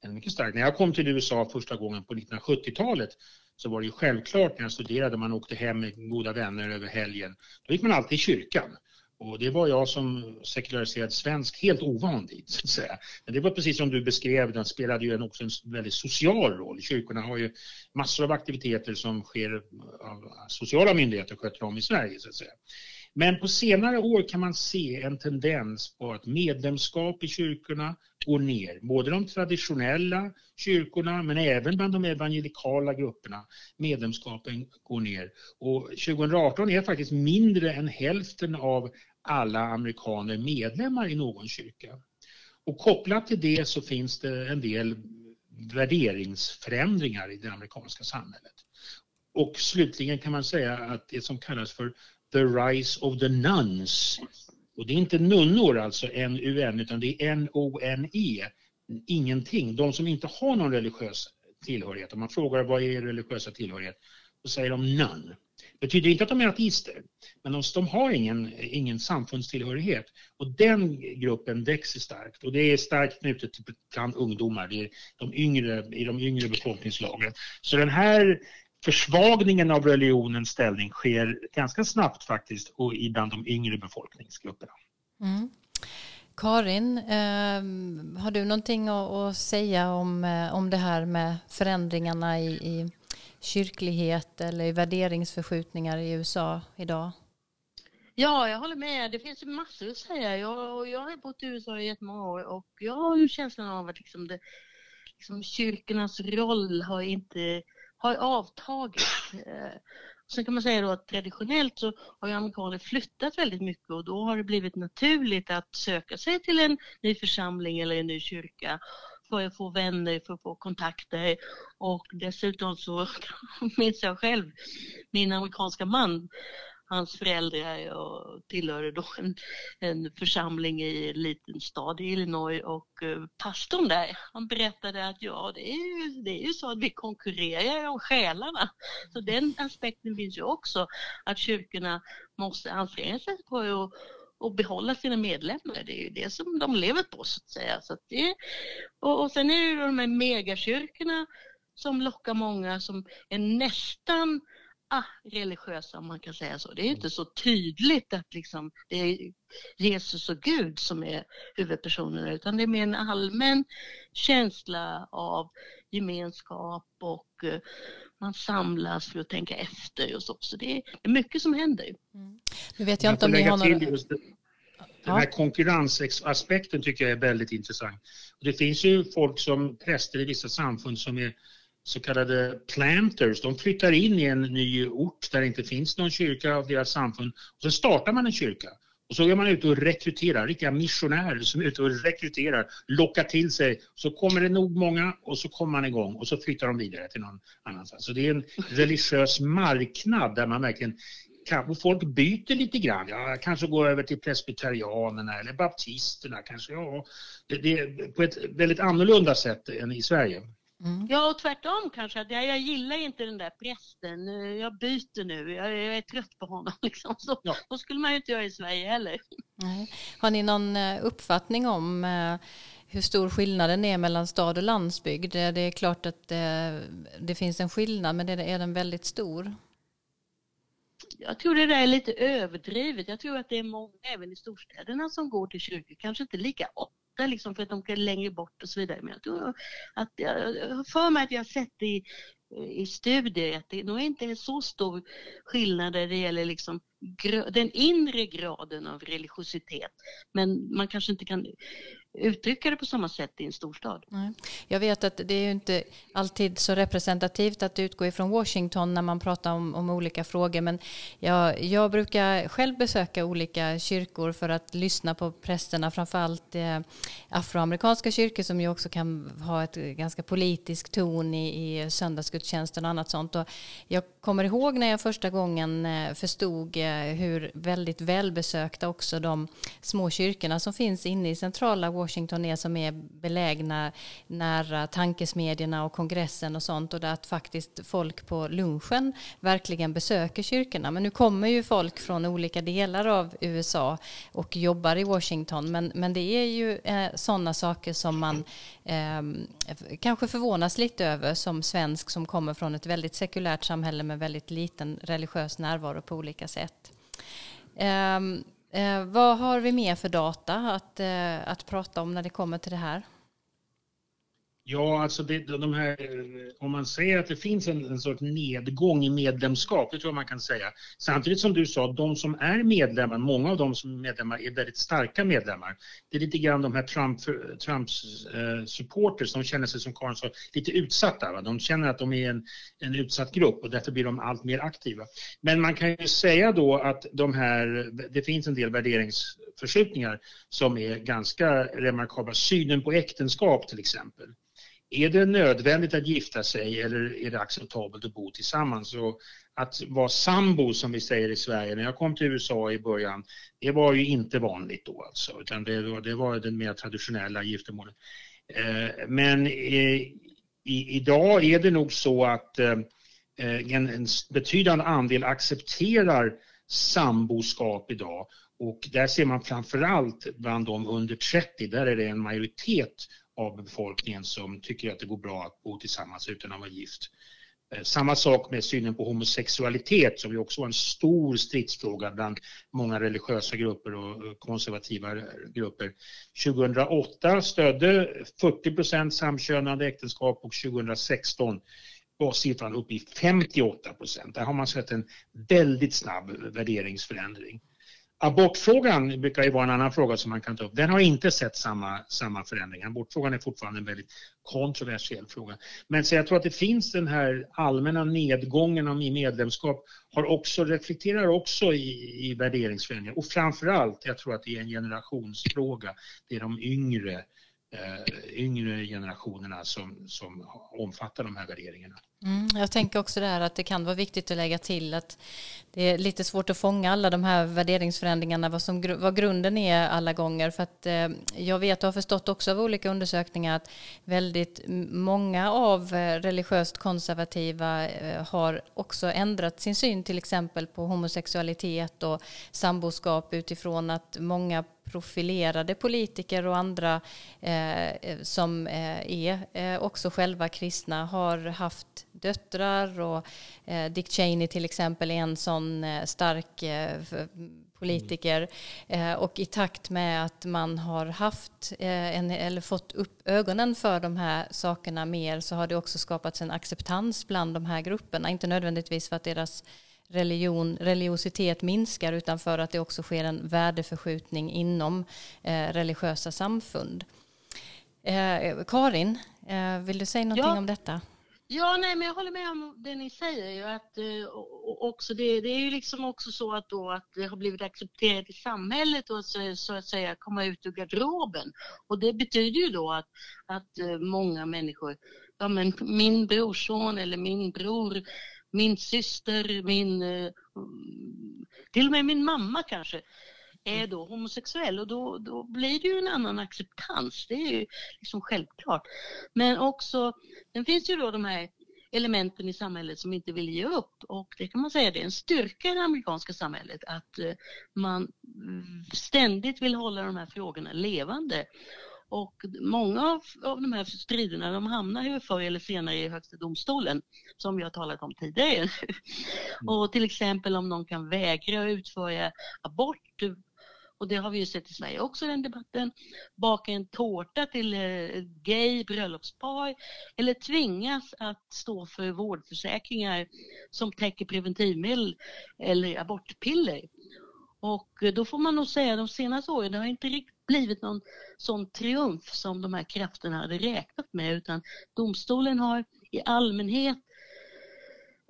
en mycket stark. När jag kom till USA första gången på 1970-talet så var det ju självklart när jag studerade, man åkte hem med goda vänner över helgen. Då gick man alltid i kyrkan. Och det var jag som sekulariserad svensk helt ovan vid. Så att säga. Men det var precis som du beskrev, den spelade ju en, också en väldigt social roll. Kyrkorna har ju massor av aktiviteter som sker av sociala myndigheter sköter om i Sverige. Så att säga. Men på senare år kan man se en tendens på att medlemskap i kyrkorna går ner. Både de traditionella kyrkorna men även bland de evangelikala grupperna. Medlemskapen går ner. Och 2018 är faktiskt mindre än hälften av alla amerikaner medlemmar i någon kyrka. Och kopplat till det så finns det en del värderingsförändringar i det amerikanska samhället. Och slutligen kan man säga att det som kallas för The Rise of the Nuns. Och det är inte nunnor alltså, N-U-N, utan det är N-O-N-E. Ingenting. De som inte har någon religiös tillhörighet. Om man frågar vad är religiösa tillhörighet, så säger de none. Det betyder inte att de är ateister, men de, de har ingen, ingen samfundstillhörighet. Och den gruppen växer starkt och det är starkt knutet till bland ungdomar, det är de yngre, i de yngre befolkningslagren. Så den här försvagningen av religionens ställning sker ganska snabbt faktiskt och bland de yngre befolkningsgrupperna. Mm. Karin, eh, har du någonting att, att, säga om, eh, om det här med förändringarna i, i kyrklighet eller i värderingsförskjutningar i USA idag? Ja, jag håller med. Det finns massor att säga. Jag, jag har bott i USA i jättemånga år och jag har ju känslan av att liksom det, liksom kyrkornas roll har inte har avtagit. Eh, sen kan man säga då att traditionellt så har ju amerikaner flyttat väldigt mycket och då har det blivit naturligt att söka sig till en ny församling eller en ny kyrka för att få vänner, för att få kontakter och dessutom så minns jag själv min amerikanska man hans föräldrar och tillhörde då en, en församling i en liten stad i Illinois och eh, pastorn där, han berättade att ja, det är ju, det är ju så att vi konkurrerar om själarna. Så den aspekten finns ju också, att kyrkorna måste anstränga sig på att och behålla sina medlemmar. Det är ju det som de lever på så att säga. Så att det, och, och sen är det ju de här megakyrkorna som lockar många som är nästan religiösa om man kan säga så. Det är inte så tydligt att liksom det är Jesus och Gud som är huvudpersonerna utan det är mer en allmän känsla av gemenskap och uh, man samlas för att tänka efter och så. Så det är mycket som händer. Mm. Nu vet jag, jag inte om ni har några... Den här konkurrensaspekten tycker jag är väldigt intressant. Och det finns ju folk som präster i vissa samfund som är så kallade planters, de flyttar in i en ny ort där det inte finns någon kyrka av deras samfund och så startar man en kyrka. Och så är man ute och rekryterar, riktiga missionärer som är ute och rekryterar, lockar till sig. Så kommer det nog många och så kommer man igång och så flyttar de vidare till någon annanstans. Så det är en religiös marknad där man verkligen kan, folk byter lite grann. Ja, kanske går över till presbyterianerna eller baptisterna kanske. Ja, det, det är på ett väldigt annorlunda sätt än i Sverige. Mm. Ja, och tvärtom kanske. Att jag, gillar inte den där prästen. Jag byter nu. Jag, är trött på honom. Liksom. Så, ja. så skulle man ju inte göra i Sverige heller. Nej. Har ni någon eh, uppfattning om eh, hur stor skillnaden är mellan stad och landsbygd? Det är klart att det, det finns en skillnad, men är den väldigt stor? Jag tror det där är lite överdrivet. Jag tror att det är många även i storstäderna som går till kyrkor, kanske inte lika ofta liksom för att de är längre bort och så vidare. Men jag tror att jag har för mig att jag har sett i, i studier att det nog inte är så stor skillnad när det gäller liksom den inre graden av religiositet. Men man kanske inte kan uttrycka det på samma sätt i en storstad. Nej. Jag vet att det är ju inte alltid så representativt att utgå ifrån Washington när man pratar om, om olika frågor men jag, jag, brukar själv besöka olika kyrkor för att lyssna på prästerna, framförallt eh, afroamerikanska kyrkor som ju också kan ha ett ganska politisk ton i, i söndagsgudstjänsten och annat sånt. Och jag kommer ihåg när jag första gången eh, förstod eh, hur väldigt välbesökta också de små kyrkorna som finns inne i centrala Washington är som är belägna nära tankesmedjorna och kongressen och sånt och att faktiskt folk på lunchen verkligen besöker kyrkorna. Men nu kommer ju folk från olika delar av USA och jobbar i Washington men, men det är ju eh, sådana saker som man eh, kanske förvånas lite över som svensk som kommer från ett väldigt sekulärt samhälle med väldigt liten religiös närvaro på olika sätt. Eh, Eh, vad har vi mer för data att, eh, att prata om när det kommer till det här? Ja, alltså det, de här, eh, om man säger att det finns en, en sorts nedgång i medlemskap, det tror jag man kan säga. Samtidigt som du sa, de som är medlemmar, många av de som är medlemmar är väldigt starka medlemmar. Det är lite grann de här Trump, eh, Trumps eh, supporters, de känner sig som Karin sa, lite utsatta. Va? De känner att de är en, en utsatt grupp och därför blir de allt mer aktiva. Men man kan ju säga då att de här, det finns en del värderingsförskjutningar som är ganska remarkabla. Synen på äktenskap till exempel är det nödvändigt att gifta sig eller är det acceptabelt att bo tillsammans? Och att vara sambo som vi säger i Sverige, när jag kom till USA i början, det var ju inte vanligt då alltså, utan det var, det var den mer traditionella giftermålet. Eh, men eh, i, idag är det nog så att eh, en, en betydande andel accepterar samboskap idag och där ser man framförallt bland de under 30, där är det en majoritet av befolkningen som tycker att det går bra att bo tillsammans utan att vara gift. Eh, samma sak med synen på homosexualitet som ju också var en stor stridsfråga bland många religiösa grupper och konservativa grupper. 2008 stödde 40 procent samkönade äktenskap och 2016 var siffran uppe i 58 procent. Där har man sett en väldigt snabb värderingsförändring. Abortfrågan brukar ju vara en annan fråga som man kan ta upp. Den har inte sett samma, samma förändring. Abortfrågan är fortfarande en väldigt kontroversiell fråga. Men så jag tror att det finns den här allmänna nedgången i medlemskap har också, reflekterar också i, i värderingsförändringar. Och framförallt, jag tror att det är en generationsfråga. Det är de yngre, eh, yngre generationerna som, som omfattar de här värderingarna. Mm, jag tänker också där att det kan vara viktigt att lägga till att det är lite svårt att fånga alla de här värderingsförändringarna, vad, som, vad grunden är alla gånger. För att eh, jag vet och har förstått också av olika undersökningar att väldigt många av eh, religiöst konservativa eh, har också ändrat sin syn till exempel på homosexualitet och samboskap utifrån att många profilerade politiker och andra eh, eh, som eh, är eh, också själva kristna har haft döttrar och eh, Dick Cheney till exempel är en sån eh, stark eh, politiker. Eh, och i takt med att man har haft eh, en, eller fått upp ögonen för de här sakerna mer så har det också skapats en acceptans bland de här grupperna, inte nödvändigtvis för att deras religion, religiositet minskar utan för att det också sker en värdeförskjutning inom eh, religiösa samfund. Eh, Karin, eh, vill du säga någonting ja. om detta? Ja, nej, men jag håller med om det ni säger. Ju, att, eh, också det, det är ju liksom också så att, då, att det har blivit accepterat i samhället och så, så att säga komma ut ur garderoben. Och det betyder ju då att, att många människor, ja men min brorson eller min bror, min syster, min, eh, till och med min mamma kanske, är då homosexuell och då, då blir det ju en annan acceptans. Det är ju liksom självklart. Men också, sen finns ju då de här elementen i samhället som inte vill ge upp och det kan man säga det är en styrka i det amerikanska samhället att eh, man mm, ständigt vill hålla de här frågorna levande. Och många av, av de här striderna de hamnar ju förr eller senare i Högsta domstolen som vi har talat om tidigare. Mm. och till exempel om någon kan vägra utföra abort och det har vi ju sett i Sverige också den debatten, baka en tårta till eh, gay bröllopspar eller tvingas att stå för vårdförsäkringar som täcker preventivmedel eller abortpiller. Och då får man nog säga de senaste åren, det har inte riktigt blivit någon sån triumf som de här krafterna hade räknat med utan domstolen har i allmänhet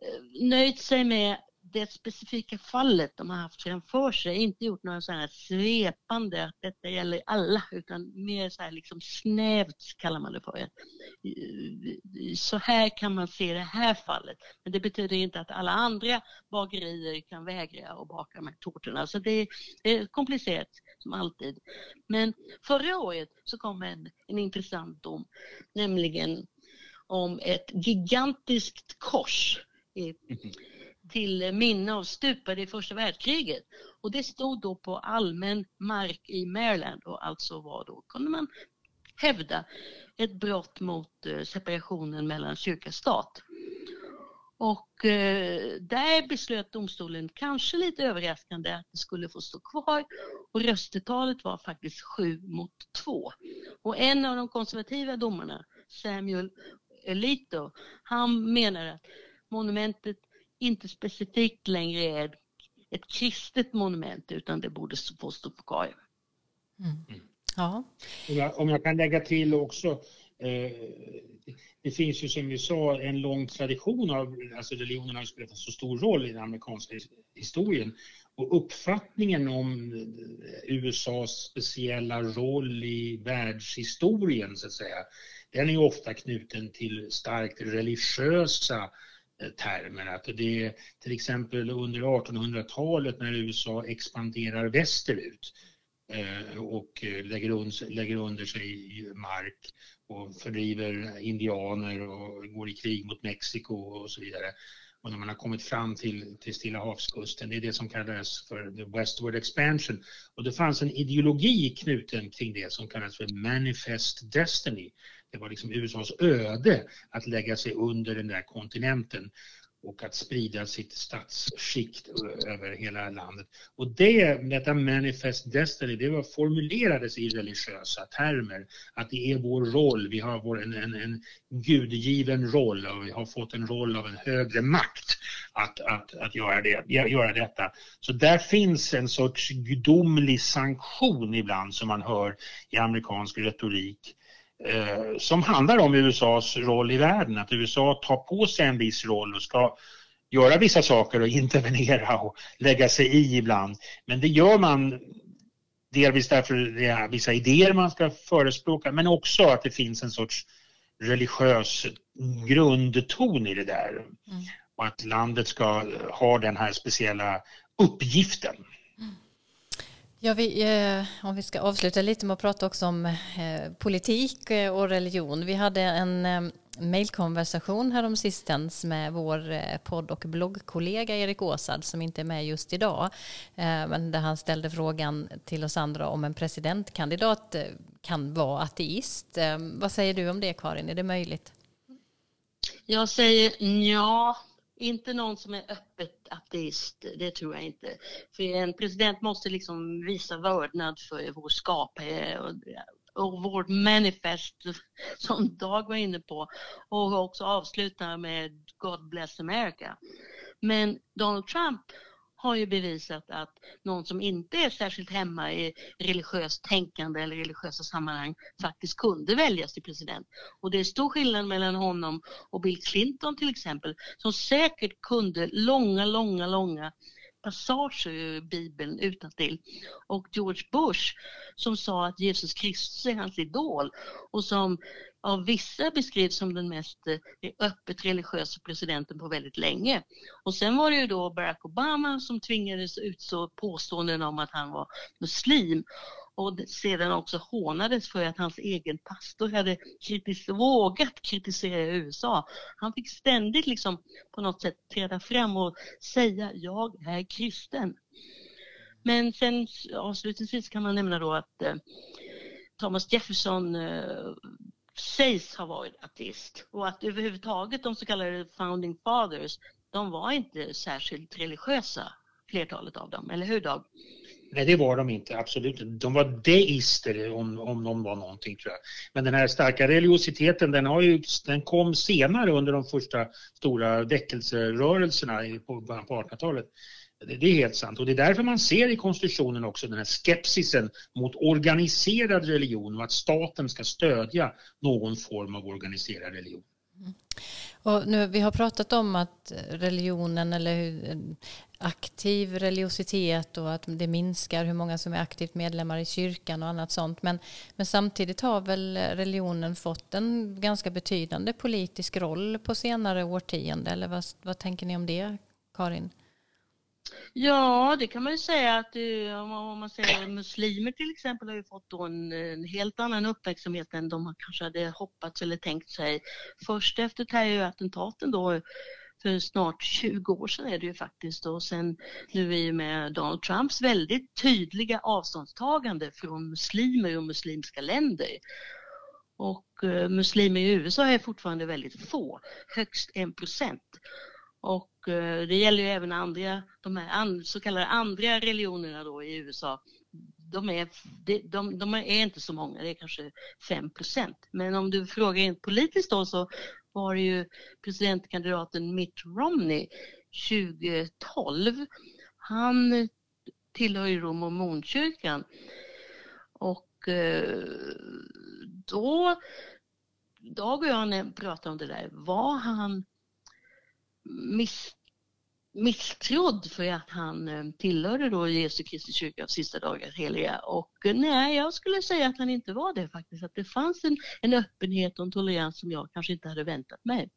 eh, nöjt sig med det specifika fallet de har haft framför sig, inte gjort några sådana svepande att detta gäller alla, utan mer så här liksom snävt kallar man det för. Så här kan man se det här fallet, men det betyder inte att alla andra bagerier kan vägra att baka de här tårtorna. Så det är eh, komplicerat som alltid. Men förra året så kom en, en intressant dom, nämligen om ett gigantiskt kors i, mhm till minne av stupade i första världskriget. Och det stod då på allmän mark i Maryland och alltså var då, kunde man hävda, ett brott mot eh, separationen mellan kyrka och stat. Och eh, där beslöt domstolen, kanske lite överraskande, att det skulle få stå kvar och röstetalet var faktiskt sju mot två. Och en av de konservativa domarna, Samuel Alito, han menar att monumentet inte specifikt längre är ett kristet monument utan det borde få stå kvar. Mm. Ja. Om jag, om jag, kan lägga till också eh, det finns ju som vi sa en lång tradition av, alltså religionen har spelat en så stor roll i den amerikanska historien och uppfattningen om USAs speciella roll i världshistorien så att säga, den är ofta knuten till starkt religiösa Eh, termer. Att det är till exempel under 1800-talet när USA expanderar västerut eh, och eh, lägger, under, lägger under sig mark och fördriver indianer och går i krig mot Mexiko och så vidare. Och när man har kommit fram till, till Stilla havskusten, det är det som kallas för the westward expansion. Och det fanns en ideologi knuten kring det som kallas för manifest destiny. Det var liksom USAs öde att lägga sig under den där kontinenten och att sprida sitt statsskikt över hela landet. Och det, detta manifest destiny, det var formulerades i religiösa termer. Att det är vår roll, vi har vår, en, en, en gudgiven roll och vi har fått en roll av en högre makt att, att, att göra, det, göra detta. Så där finns en sorts gudomlig sanktion ibland som man hör i amerikansk retorik eh, som handlar om USAs roll i världen. Att USA tar på sig en viss roll och ska göra vissa saker och intervenera och lägga sig i ibland. Men det gör man delvis därför det är vissa idéer man ska förespråka men också att det finns en sorts religiös grundton i det där. Mm. Och att landet ska ha den här speciella uppgiften. Ja, vi, eh, om vi ska avsluta lite med att prata också om eh, politik eh, och religion. Vi hade en eh, mejlkonversation häromsistens med vår eh, podd och bloggkollega Erik Åsad som inte är med just idag. Eh, men där han ställde frågan till oss andra om en presidentkandidat eh, kan vara ateist. Eh, vad säger du om det Karin? Är det möjligt? Jag säger ja inte någon som är öppet ateist, det tror jag inte. För en president måste liksom visa vördnad för vår skapare och, och vårt manifest som Dag var inne på och också avsluta med God bless America. Men Donald Trump har ju bevisat att någon som inte är särskilt hemma i religiöst tänkande eller religiösa sammanhang faktiskt kunde väljas till president. Och det är stor skillnad mellan honom och Bill Clinton till exempel, som säkert kunde långa, långa, långa passager ur Bibeln utantill. Och George Bush som sa att Jesus Kristus är hans idol och som av vissa beskrivs som den mest eh, öppet religiösa presidenten på väldigt länge. Och sen var det ju då Barack Obama som tvingades utstå påståenden om att han var muslim och sedan också hånades för att hans egen pastor hade kritis vågat kritisera USA. Han fick ständigt liksom på något sätt träda fram och säga jag är kristen. Men sen avslutningsvis kan man nämna då att eh, Thomas Jefferson eh, sägs ha varit ateist och att överhuvudtaget de så kallade founding fathers, de var inte särskilt religiösa, flertalet av dem, eller hur Dag? Nej, det var de inte, absolut De var deister om, om de var någonting tror jag. Men den här starka religiositeten den, har ju, den kom senare under de första stora väckelserörelserna på, på 1800-talet. Det är helt sant och det är därför man ser i konstitutionen också den här skepsisen mot organiserad religion och att staten ska stödja någon form av organiserad religion. Mm. Och nu, vi har pratat om att religionen eller eh, aktiv religiositet och att det minskar hur många som är aktivt medlemmar i kyrkan och annat sånt. Men, men samtidigt har väl religionen fått en ganska betydande politisk roll på senare årtionde. Eller vad, vad tänker ni om det, Karin? Ja, det kan man ju säga att om man säger muslimer till exempel har ju fått då en, en, helt annan uppmärksamhet än de kanske hade hoppats eller tänkt sig. Först efter terrorattentaten då för snart 20 år sedan är det ju faktiskt och sen nu i och med Donald Trumps väldigt tydliga avståndstagande från muslimer och muslimska länder. Och eh, muslimer i USA är fortfarande väldigt få, högst en procent. Och eh, det gäller ju även andra, de här så kallade andra religionerna då i USA. De är, de, de är inte så många, det är kanske 5 procent. Men om du frågar rent politiskt då så var det ju presidentkandidaten Mitt Romney 2012. Han tillhör ju mormonkyrkan och eh, då, Dag och jag pratade om det där, var han miss, misstrodd för att han eh, tillhörde då Jesu Kristi kyrka av sista dagar heliga. Och eh, nej, jag skulle säga att han inte var det faktiskt. Att det fanns en, en öppenhet och en tolerans som jag kanske inte hade väntat mig.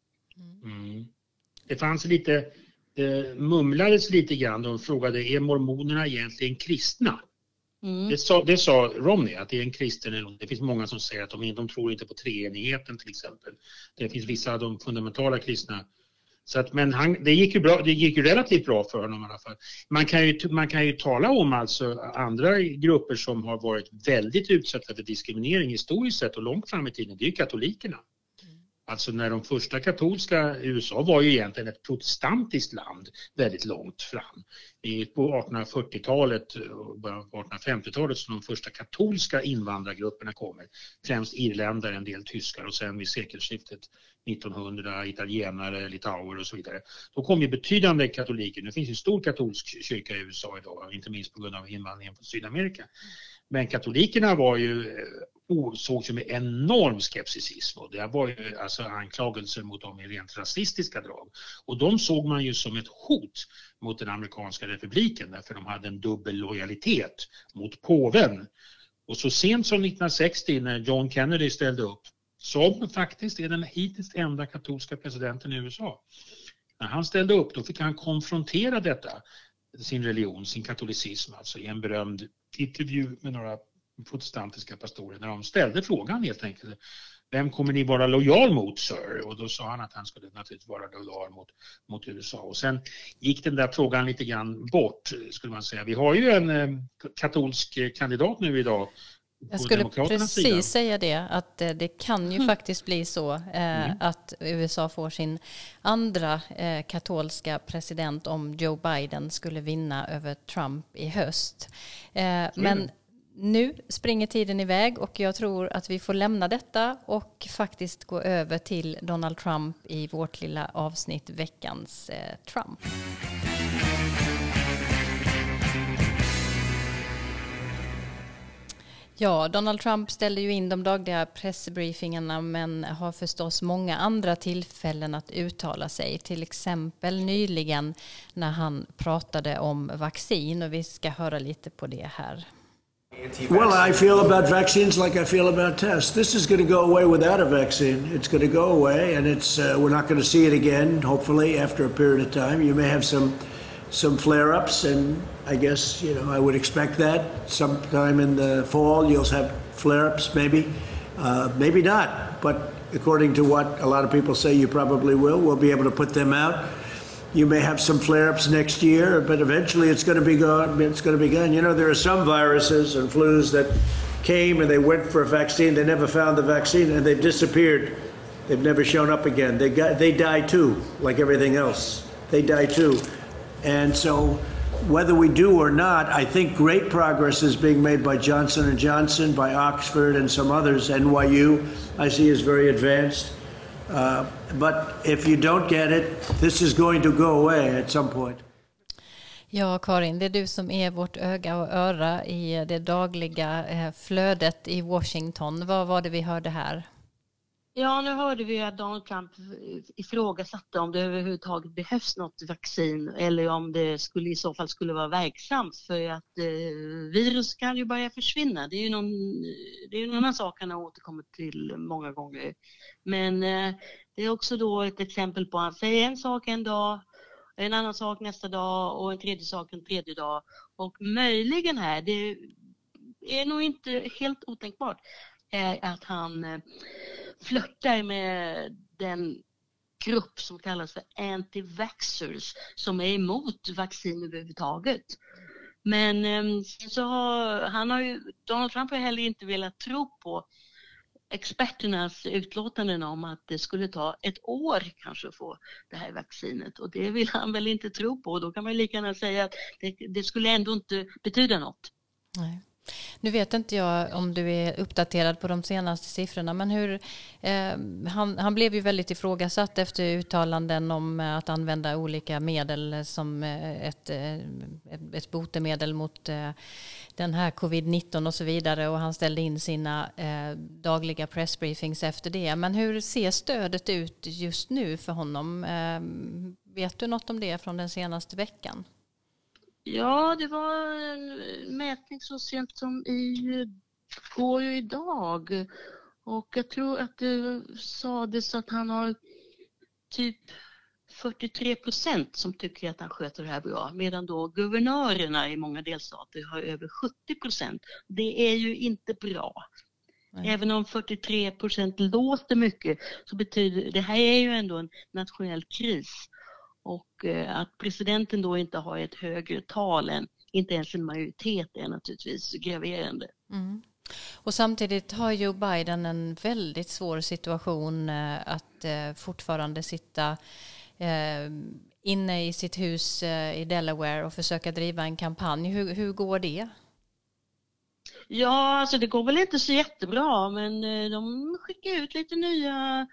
Mm. Det fanns lite, det mumlades lite grann. De frågade, är mormonerna egentligen kristna? Mm. Det, sa, det sa Romney, att det är en kristen Det finns många som säger att de, de tror inte på treenigheten till exempel. Det finns vissa av de fundamentala kristna så att, men han, det, gick ju bra, det gick ju relativt bra för honom i alla fall. Man kan ju, man kan ju tala om alltså andra grupper som har varit väldigt utsatta för diskriminering historiskt sett och långt fram i tiden. Det är ju katolikerna. Alltså när de första katolska, USA var ju egentligen ett protestantiskt land väldigt långt fram. Det är På 1840-talet och början på 1850-talet som de första katolska invandrargrupperna kommer. Främst irländare, en del tyskar och sen vid sekelskiftet 1900 italienare, litauer och så vidare. Då kom ju betydande katoliker. Nu finns en stor katolsk kyrka i USA idag, inte minst på grund av invandringen från Sydamerika. Men katolikerna var ju eh, sågs ju med enorm skepticism och det var ju alltså anklagelser mot dem i rent rasistiska drag. Och de såg man ju som ett hot mot den amerikanska republiken därför de hade en dubbel lojalitet mot påven. Och så sent som 1960 när John Kennedy ställde upp, som faktiskt är den hittills enda katolska presidenten i USA. När han ställde upp då fick han konfrontera detta, sin religion, sin katolicism alltså i en berömd intervju med några protestantiska pastorer när de ställde frågan helt enkelt. Vem kommer ni vara lojal mot, sir? Och då sa han att han skulle naturligtvis vara lojal mot, mot USA. Och sen gick den där frågan lite grann bort, skulle man säga. Vi har ju en eh, katolsk eh, kandidat nu idag jag skulle precis sida. säga det, att eh, det kan ju mm. faktiskt bli så eh, mm. att USA får sin andra eh, katolska president om Joe Biden skulle vinna över Trump i höst. Eh, men nu springer tiden iväg och jag tror att vi får lämna detta och faktiskt gå över till Donald Trump i vårt lilla avsnitt Veckans eh, Trump. Ja, Donald Trump ställde ju in de dagliga pressbriefingarna men har förstås många andra tillfällen att uttala sig. Till exempel nyligen när han pratade om vaccin och vi ska höra lite på det här. Well, I feel about vaccines like I feel about tests. This is going to go away without a vaccine. It's going to go away, and it's uh, we're not going to see it again. Hopefully, after a period of time, you may have some some flare-ups, and I guess you know I would expect that sometime in the fall you'll have flare-ups, maybe, uh, maybe not. But according to what a lot of people say, you probably will. We'll be able to put them out. You may have some flare-ups next year, but eventually it's going to be gone. It's going to be gone. You know, there are some viruses and flus that came and they went for a vaccine. They never found the vaccine and they've disappeared. They've never shown up again. They got, they die too, like everything else. They die too. And so whether we do or not, I think great progress is being made by Johnson and Johnson, by Oxford and some others. NYU, I see is very advanced. Uh, but if you don't get it, this is going to go away at some point. Ja, Karin, det är du som är vårt öga och öra i det dagliga eh, flödet i Washington. Vad var det vi hörde här? Ja, nu hörde vi att Donald Trump ifrågasatte om det överhuvudtaget behövs något vaccin eller om det skulle i så fall skulle vara verksamt för att eh, virus kan ju börja försvinna. Det är ju någon, det är en annan sak han har återkommit till många gånger. Men eh, det är också då ett exempel på att han säger en sak en dag, en annan sak nästa dag och en tredje sak en tredje dag. Och möjligen här, det är nog inte helt otänkbart, är att han eh, flörtar med den grupp som kallas för anti-vaxxers som är emot vaccin överhuvudtaget. Men ehm, så har, han har ju, Donald Trump har heller inte velat tro på experternas utlåtanden om att det skulle ta ett år kanske att få det här vaccinet och det vill han väl inte tro på. Då kan man lika gärna säga att det, det skulle ändå inte betyda något. Nej. Nu vet inte jag om du är uppdaterad på de senaste siffrorna, men hur, eh, han, han, blev ju väldigt ifrågasatt efter uttalanden om eh, att använda olika medel som eh, ett, eh, ett, ett botemedel mot eh, den här covid-19 och så vidare och han ställde in sina eh, dagliga pressbriefings efter det. Men hur ser stödet ut just nu för honom? Eh, vet du något om det från den senaste veckan? Ja, det var en mätning så sent som i går och idag. Och jag tror att det sades att han har typ 43 procent som tycker att han sköter det här bra medan då guvernörerna i många delstater har över 70 procent. Det är ju inte bra. Nej. Även om 43 procent låter mycket så betyder det här är ju ändå en nationell kris och eh, att presidenten då inte har ett högre tal än inte ens en majoritet är naturligtvis graverande. Mm. Och samtidigt har Joe Biden en väldigt svår situation eh, att eh, fortfarande sitta inne i sitt hus i Delaware och försöka driva en kampanj. Hur, hur går det? Ja, alltså det går väl inte så jättebra, men de skickar ut lite nya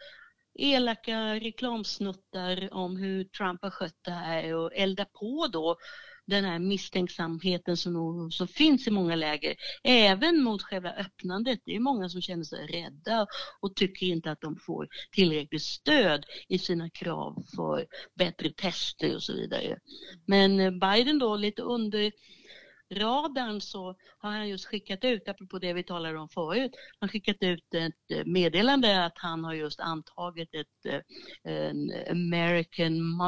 elaka reklamsnuttar om hur Trump har skött det här och elda på då den här misstänksamheten som, som finns i många läger, även mot själva öppnandet. Det är många som känner sig rädda och tycker inte att de får tillräckligt stöd i sina krav för bättre tester och så vidare. Men eh, Biden då lite under radarn så har han just skickat ut, apropå det vi talade om förut, han skickat ut ett eh, meddelande att han har just antagit ett eh, en American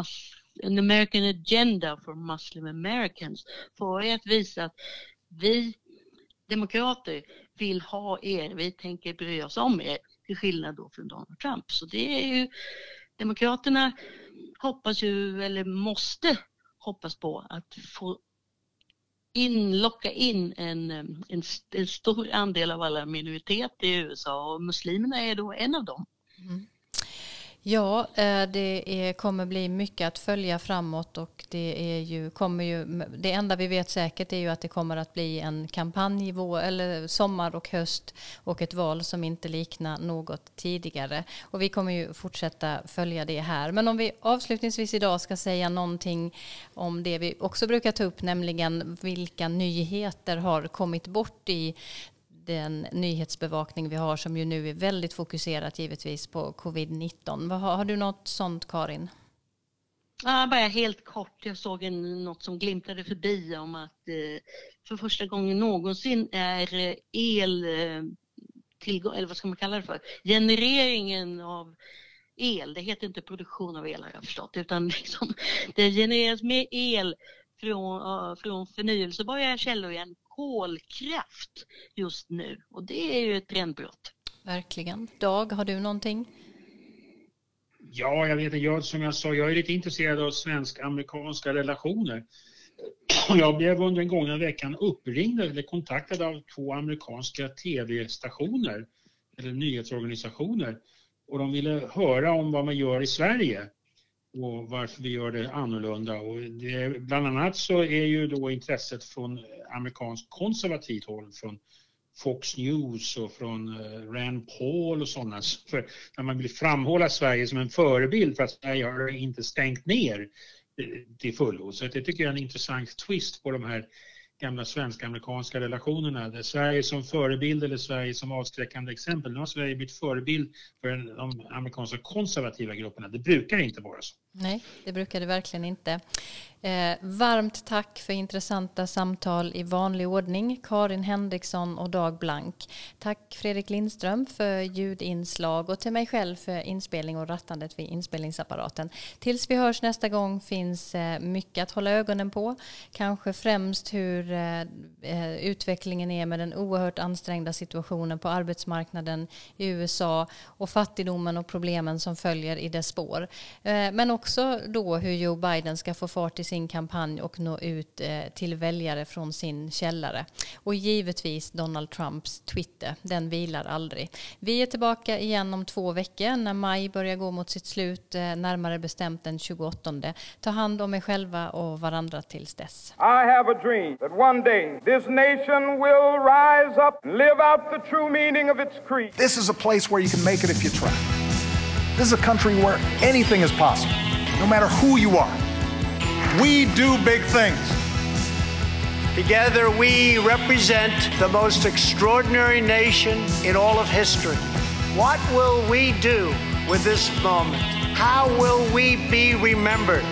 en American Agenda for Muslim Americans för att visa att vi demokrater vill ha er, vi tänker bry oss om er, till skillnad då från Donald Trump. Så det är ju, Demokraterna hoppas ju, eller måste hoppas på att få in, locka in en, en, en, stor andel av alla minoriteter i USA och muslimerna är då en av dem. Mm. Ja, eh, det är, kommer bli mycket att följa framåt och det är ju, kommer ju, det enda vi vet säkert är ju att det kommer att bli en kampanj vår, eller sommar och höst och ett val som inte liknar något tidigare. Och vi kommer ju fortsätta följa det här. Men om vi avslutningsvis idag ska säga någonting om det vi också brukar ta upp, nämligen vilka nyheter har kommit bort i den nyhetsbevakning vi har som ju nu är väldigt fokuserat givetvis på covid-19. Har, har du något sånt Karin? Ja, bara helt kort. Jag såg en, något som glimtade förbi om att eh, för första gången någonsin är el eh, tillgång, eller vad ska man kalla det för, genereringen av el, det heter inte produktion av el har jag förstått, utan liksom, det genereras mer el från, från förnyelsebara källor än kolkraft just nu och det är ju ett trendbrott. Verkligen. Dag, har du någonting? Ja, jag vet jag, som jag sa, jag är lite intresserad av svensk-amerikanska relationer. Jag blev under den gångna veckan uppringd eller kontaktad av två amerikanska tv-stationer eller nyhetsorganisationer och de ville höra om vad man gör i Sverige och varför vi gör det annorlunda. Och det, bland annat så är ju då intresset från amerikanskt konservativt håll, från Fox News och från eh, Rand Paul och sådana. För när man vill framhålla Sverige som en förebild för att Sverige har inte stängt ner eh, till fullo. Så det tycker jag är en intressant twist på de här gamla svensk-amerikanska relationerna. Där Sverige som förebild eller Sverige som avskräckande exempel. Nu har Sverige blivit förebild för de amerikanska konservativa grupperna. Det brukar inte vara så. Nej, det brukar det verkligen inte. Eh, varmt tack för intressanta samtal i vanlig ordning, Karin Henriksson och Dag Blank. Tack Fredrik Lindström för ljudinslag och till mig själv för inspelning och rattandet vid inspelningsapparaten. Tills vi hörs nästa gång finns eh, mycket att hålla ögonen på. Kanske främst hur eh, eh utvecklingen är med den oerhört ansträngda situationen på arbetsmarknaden i USA och fattigdomen och problemen som följer i dess spår. Eh, men också då hur Joe Biden ska få fart i sin kampanj och nå ut eh, till väljare från sin källare. Och givetvis Donald Trumps Twitter, den vilar aldrig. Vi är tillbaka igen om två veckor när maj börjar gå mot sitt slut, eh, närmare bestämt den 28. Ta hand om er själva och varandra tills dess. I have a dream that one day this nation will rise up and live out the true meaning of its creed. This is a place where you can make it if you try. This is a country where anything is possible, no matter who you are. We do big things. Together, we represent the most extraordinary nation in all of history. What will we do with this moment? How will we be remembered?